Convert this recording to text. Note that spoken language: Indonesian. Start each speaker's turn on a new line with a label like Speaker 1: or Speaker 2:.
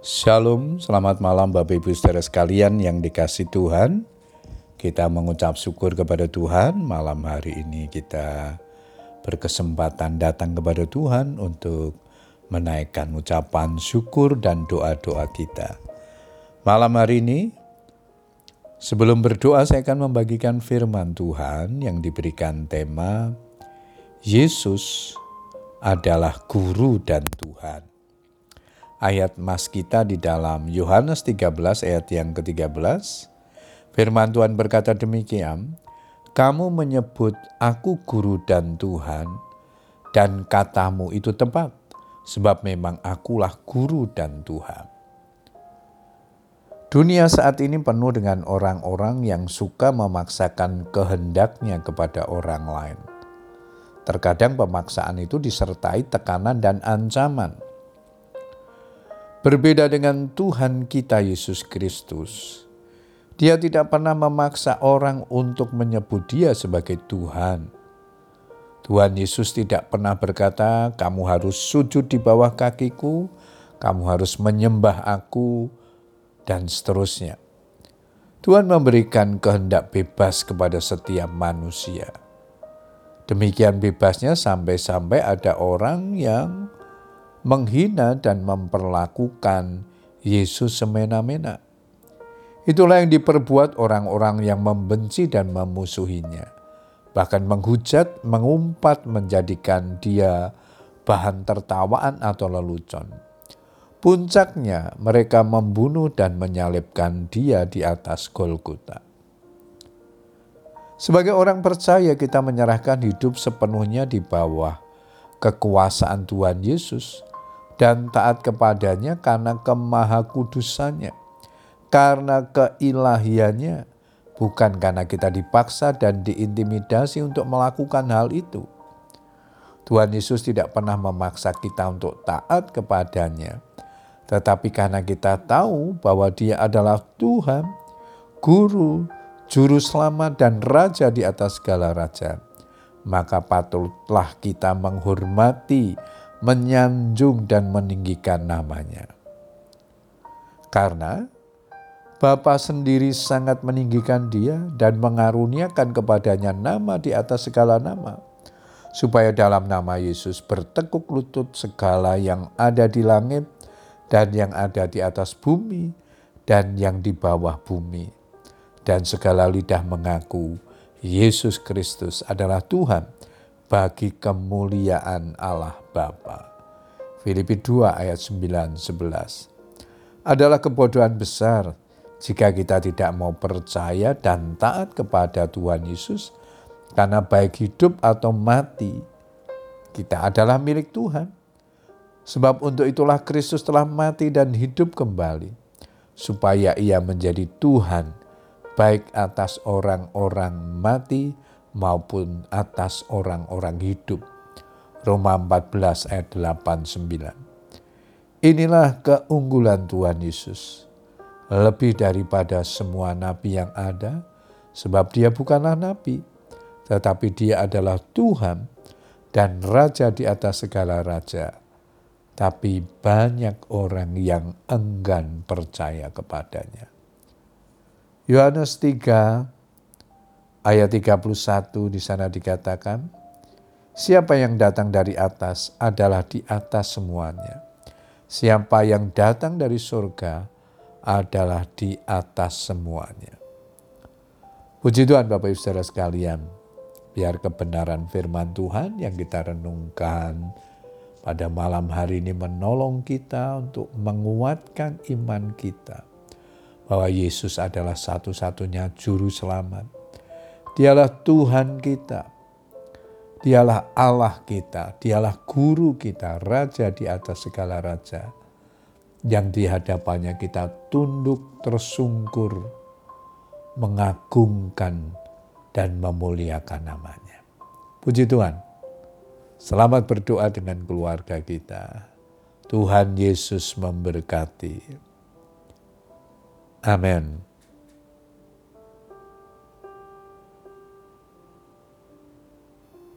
Speaker 1: Shalom, selamat malam Bapak Ibu saudara sekalian yang dikasih Tuhan. Kita mengucap syukur kepada Tuhan malam hari ini kita berkesempatan datang kepada Tuhan untuk menaikkan ucapan syukur dan doa-doa kita. Malam hari ini sebelum berdoa saya akan membagikan firman Tuhan yang diberikan tema Yesus adalah guru dan Tuhan ayat mas kita di dalam Yohanes 13 ayat yang ke-13. Firman Tuhan berkata demikian, kamu menyebut aku guru dan Tuhan, dan katamu itu tepat, sebab memang akulah guru dan Tuhan. Dunia saat ini penuh dengan orang-orang yang suka memaksakan kehendaknya kepada orang lain. Terkadang pemaksaan itu disertai tekanan dan ancaman Berbeda dengan Tuhan kita Yesus Kristus, Dia tidak pernah memaksa orang untuk menyebut Dia sebagai Tuhan. Tuhan Yesus tidak pernah berkata, "Kamu harus sujud di bawah kakiku, kamu harus menyembah Aku," dan seterusnya. Tuhan memberikan kehendak bebas kepada setiap manusia. Demikian bebasnya sampai-sampai ada orang yang menghina dan memperlakukan Yesus semena-mena. Itulah yang diperbuat orang-orang yang membenci dan memusuhinya. Bahkan menghujat, mengumpat, menjadikan dia bahan tertawaan atau lelucon. Puncaknya mereka membunuh dan menyalibkan dia di atas Golgota. Sebagai orang percaya kita menyerahkan hidup sepenuhnya di bawah kekuasaan Tuhan Yesus dan taat kepadanya karena kemahakudusannya, karena keilahiannya, bukan karena kita dipaksa dan diintimidasi untuk melakukan hal itu. Tuhan Yesus tidak pernah memaksa kita untuk taat kepadanya, tetapi karena kita tahu bahwa Dia adalah Tuhan, Guru, Juru Selamat, dan Raja di atas segala raja, maka patutlah kita menghormati menyanjung dan meninggikan namanya. Karena Bapa sendiri sangat meninggikan dia dan mengaruniakan kepadanya nama di atas segala nama, supaya dalam nama Yesus bertekuk lutut segala yang ada di langit dan yang ada di atas bumi dan yang di bawah bumi, dan segala lidah mengaku Yesus Kristus adalah Tuhan bagi kemuliaan Allah Bapa. Filipi 2 ayat 9 11. Adalah kebodohan besar jika kita tidak mau percaya dan taat kepada Tuhan Yesus karena baik hidup atau mati kita adalah milik Tuhan. Sebab untuk itulah Kristus telah mati dan hidup kembali supaya ia menjadi Tuhan baik atas orang-orang mati maupun atas orang-orang hidup. Roma 14 ayat 89. Inilah keunggulan Tuhan Yesus. Lebih daripada semua nabi yang ada, sebab dia bukanlah nabi, tetapi dia adalah Tuhan dan Raja di atas segala raja. Tapi banyak orang yang enggan percaya kepadanya. Yohanes 3 Ayat 31 di sana dikatakan, Siapa yang datang dari atas adalah di atas semuanya. Siapa yang datang dari surga adalah di atas semuanya. Puji Tuhan Bapak Ibu Saudara sekalian, biar kebenaran firman Tuhan yang kita renungkan pada malam hari ini menolong kita untuk menguatkan iman kita bahwa Yesus adalah satu-satunya juru selamat Dialah Tuhan kita. Dialah Allah kita, dialah guru kita, raja di atas segala raja. Yang di hadapannya kita tunduk tersungkur, mengagungkan dan memuliakan namanya. Puji Tuhan. Selamat berdoa dengan keluarga kita. Tuhan Yesus memberkati. Amin.